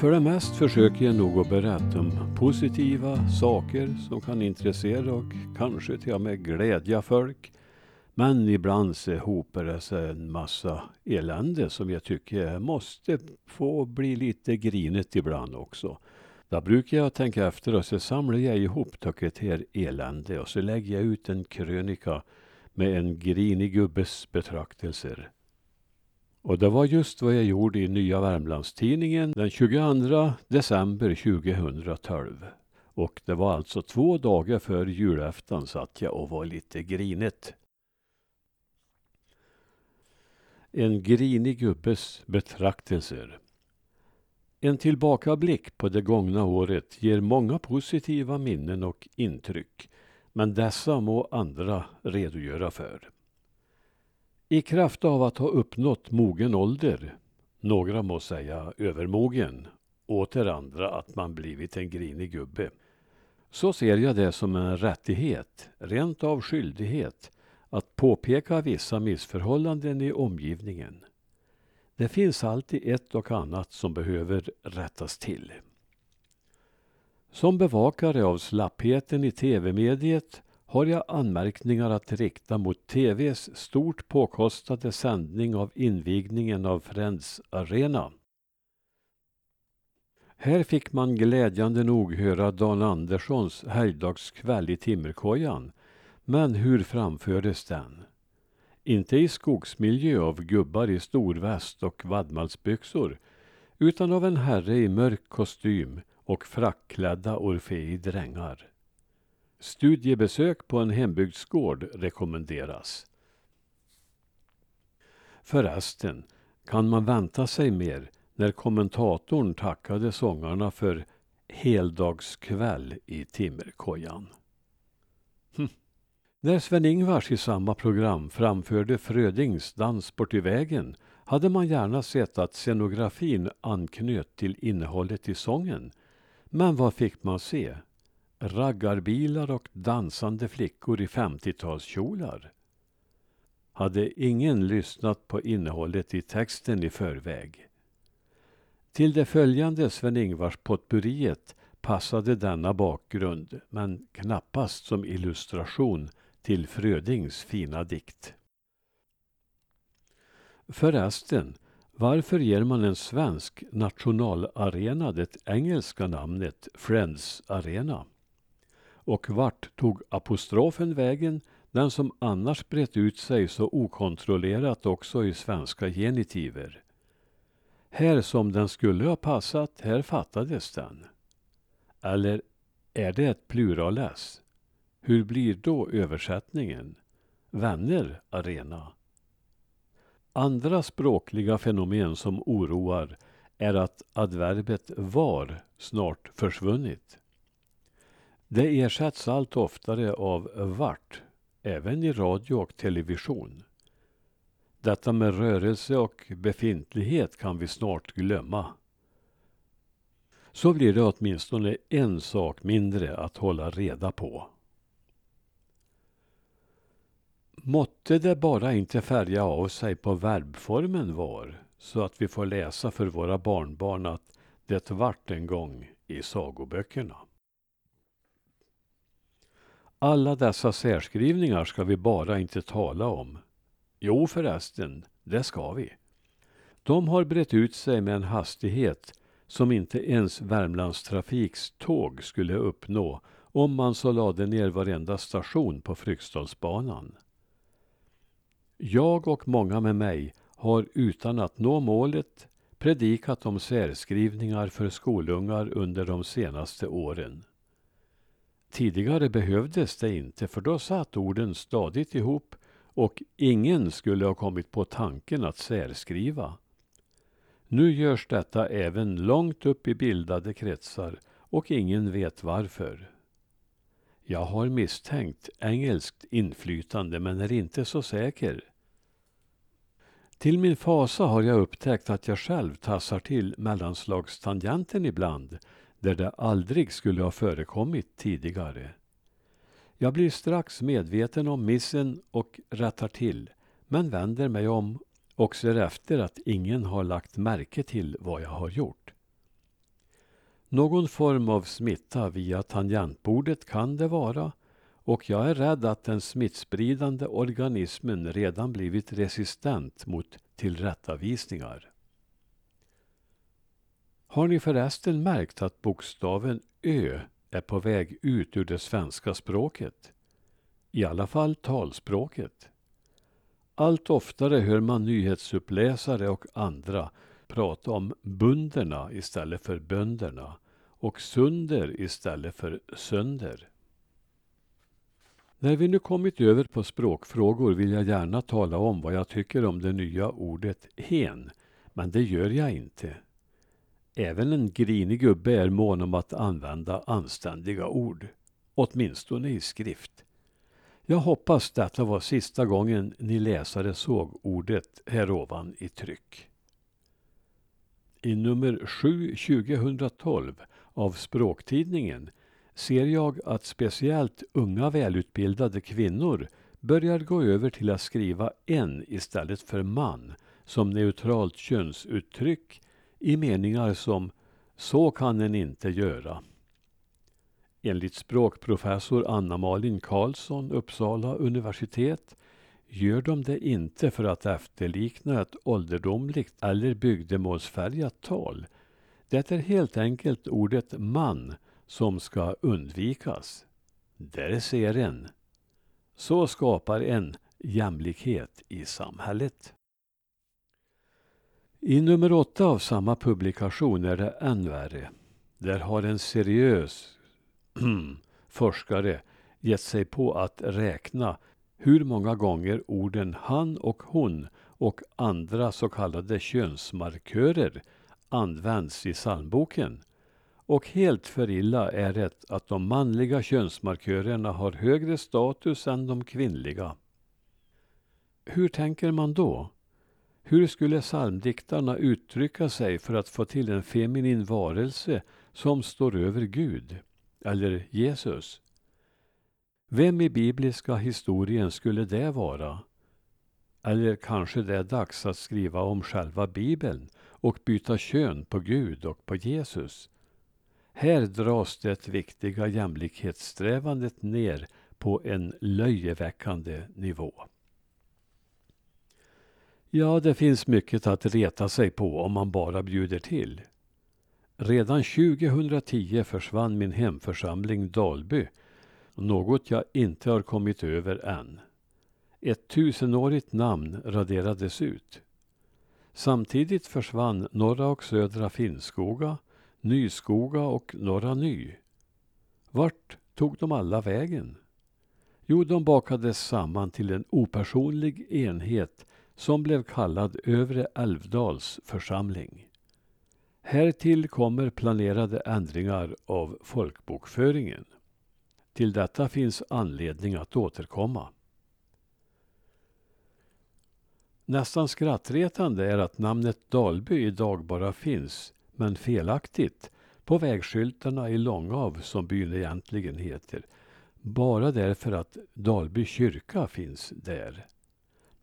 För det mest försöker jag nog att berätta om positiva saker som kan intressera och kanske till och med glädja folk. Men ibland så hopar det sig en massa elände som jag tycker måste få bli lite grinigt ibland också. Då brukar jag tänka efter och så samlar jag ihop taket här elände och så lägger jag ut en krönika med en grinig gubbes betraktelser. Och det var just vad jag gjorde i Nya Värmlandstidningen den 22 december 2012. Och det var alltså två dagar före julafton satt jag och var lite grinet. En grinig gubbes betraktelser. En tillbakablick på det gångna året ger många positiva minnen och intryck. Men dessa må andra redogöra för. I kraft av att ha uppnått mogen ålder, några må säga övermogen, åter andra att man blivit en grinig gubbe, så ser jag det som en rättighet, rent av skyldighet, att påpeka vissa missförhållanden i omgivningen. Det finns alltid ett och annat som behöver rättas till. Som bevakare av slappheten i tv-mediet har jag anmärkningar att rikta mot TVs stort påkostade sändning av invigningen av Friends Arena. Här fick man glädjande nog höra Dan Anderssons helgdagskväll i timmerkojan. Men hur framfördes den? Inte i skogsmiljö av gubbar i storväst och vadmalsbyxor utan av en herre i mörk kostym och frackklädda Orfei-drängar. Studiebesök på en hembygdsgård rekommenderas. Förresten, kan man vänta sig mer när kommentatorn tackade sångarna för heldagskväll i timmerkojan? Hm. När Sven-Ingvars i samma program framförde Frödings Dans bort i vägen hade man gärna sett att scenografin anknöt till innehållet i sången. Men vad fick man se? Raggarbilar och dansande flickor i 50-talskjolar. Hade ingen lyssnat på innehållet i texten i förväg. Till det följande Sven-Ingvars potpurriet passade denna bakgrund, men knappast som illustration till Frödings fina dikt. Förresten, varför ger man en svensk nationalarena det engelska namnet Friends Arena? Och vart tog apostrofen vägen, den som annars brett ut sig så okontrollerat också i svenska genitiver? Här som den skulle ha passat, här fattades den. Eller är det ett pluraläs? Hur blir då översättningen? Vänner arena. Andra språkliga fenomen som oroar är att adverbet var snart försvunnit. Det ersätts allt oftare av vart, även i radio och television. Detta med rörelse och befintlighet kan vi snart glömma. Så blir det åtminstone en sak mindre att hålla reda på. Måtte det bara inte färga av sig på verbformen var, så att vi får läsa för våra barnbarn att det vart en gång i sagoböckerna. Alla dessa särskrivningar ska vi bara inte tala om. Jo förresten, det ska vi. De har brett ut sig med en hastighet som inte ens Värmlandstrafiks tåg skulle uppnå om man så lade ner varenda station på Fryksdalsbanan. Jag och många med mig har utan att nå målet predikat om särskrivningar för skolungar under de senaste åren. Tidigare behövdes det inte för då satt orden stadigt ihop och ingen skulle ha kommit på tanken att särskriva. Nu görs detta även långt upp i bildade kretsar och ingen vet varför. Jag har misstänkt engelskt inflytande men är inte så säker. Till min fasa har jag upptäckt att jag själv tassar till mellanslagstangenten ibland där det aldrig skulle ha förekommit tidigare. Jag blir strax medveten om missen och rättar till, men vänder mig om och ser efter att ingen har lagt märke till vad jag har gjort. Någon form av smitta via tangentbordet kan det vara och jag är rädd att den smittspridande organismen redan blivit resistent mot tillrättavisningar. Har ni förresten märkt att bokstaven Ö är på väg ut ur det svenska språket? I alla fall talspråket. Allt oftare hör man nyhetsuppläsare och andra prata om bunderna istället för bönderna och sunder istället för sönder. När vi nu kommit över på språkfrågor vill jag gärna tala om vad jag tycker om det nya ordet hen, men det gör jag inte. Även en grinig gubbe är mån om att använda anständiga ord, åtminstone i skrift. Jag hoppas detta var sista gången ni läsare såg ordet här ovan i tryck. I nummer 7 2012 av Språktidningen ser jag att speciellt unga välutbildade kvinnor börjar gå över till att skriva en istället för man som neutralt könsuttryck i meningar som ”så kan en inte göra” Enligt språkprofessor Anna-Malin Karlsson, Uppsala universitet, gör de det inte för att efterlikna ett ålderdomligt eller bygdemålsfärgat tal. Det är helt enkelt ordet man som ska undvikas. Där ser en. Så skapar en jämlikhet i samhället. I nummer åtta av samma publikation är det än värre. Där har en seriös forskare gett sig på att räkna hur många gånger orden han och hon och andra så kallade könsmarkörer används i psalmboken. Och helt för illa är det att de manliga könsmarkörerna har högre status än de kvinnliga. Hur tänker man då? Hur skulle psalmdiktarna uttrycka sig för att få till en feminin varelse som står över Gud? eller Jesus. Vem i bibliska historien skulle det vara? Eller kanske det är dags att skriva om själva bibeln och byta kön på Gud och på Jesus. Här dras det viktiga jämlikhetssträvandet ner på en löjeväckande nivå. Ja, det finns mycket att reta sig på om man bara bjuder till. Redan 2010 försvann min hemförsamling Dalby, något jag inte har kommit över än. Ett tusenårigt namn raderades ut. Samtidigt försvann norra och södra Finnskoga, Nyskoga och Norra Ny. Vart tog de alla vägen? Jo, de bakades samman till en opersonlig enhet som blev kallad Övre Älvdals församling. Härtill kommer planerade ändringar av folkbokföringen. Till detta finns anledning att återkomma. Nästan skrattretande är att namnet Dalby idag bara finns, men felaktigt, på vägskyltarna i Långav som byn egentligen heter. Bara därför att Dalby kyrka finns där.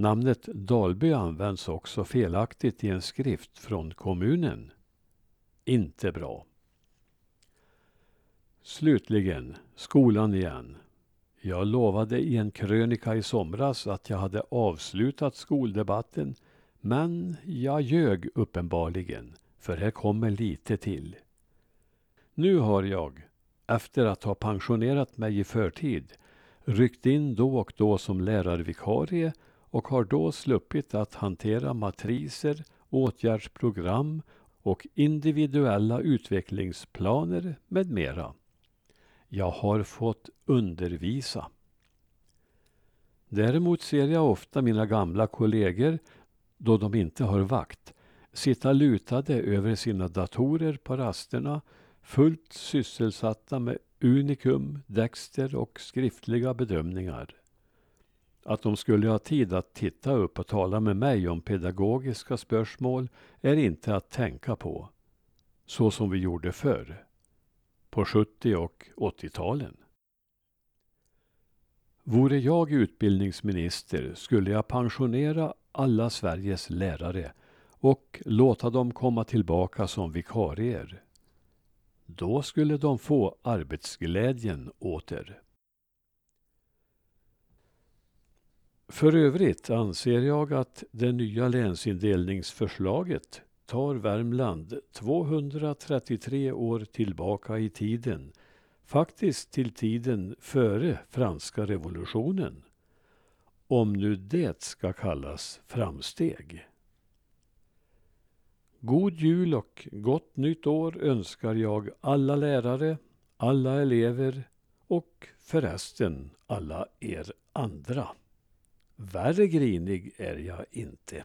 Namnet Dalby används också felaktigt i en skrift från kommunen. Inte bra. Slutligen, skolan igen. Jag lovade i en krönika i somras att jag hade avslutat skoldebatten, men jag ljög uppenbarligen, för här kommer lite till. Nu har jag, efter att ha pensionerat mig i förtid, ryckt in då och då som lärarvikarie och har då sluppit att hantera matriser, åtgärdsprogram och individuella utvecklingsplaner med mera. Jag har fått undervisa. Däremot ser jag ofta mina gamla kollegor, då de inte har vakt, sitta lutade över sina datorer på rasterna, fullt sysselsatta med Unikum, Dexter och skriftliga bedömningar. Att de skulle ha tid att titta upp och tala med mig om pedagogiska spörsmål är inte att tänka på. Så som vi gjorde förr. På 70 och 80-talen. Vore jag utbildningsminister skulle jag pensionera alla Sveriges lärare och låta dem komma tillbaka som vikarier. Då skulle de få arbetsglädjen åter. För övrigt anser jag att det nya länsindelningsförslaget tar Värmland 233 år tillbaka i tiden, faktiskt till tiden före franska revolutionen. Om nu det ska kallas framsteg. God jul och gott nytt år önskar jag alla lärare, alla elever och förresten alla er andra. Värre grinig är jag inte.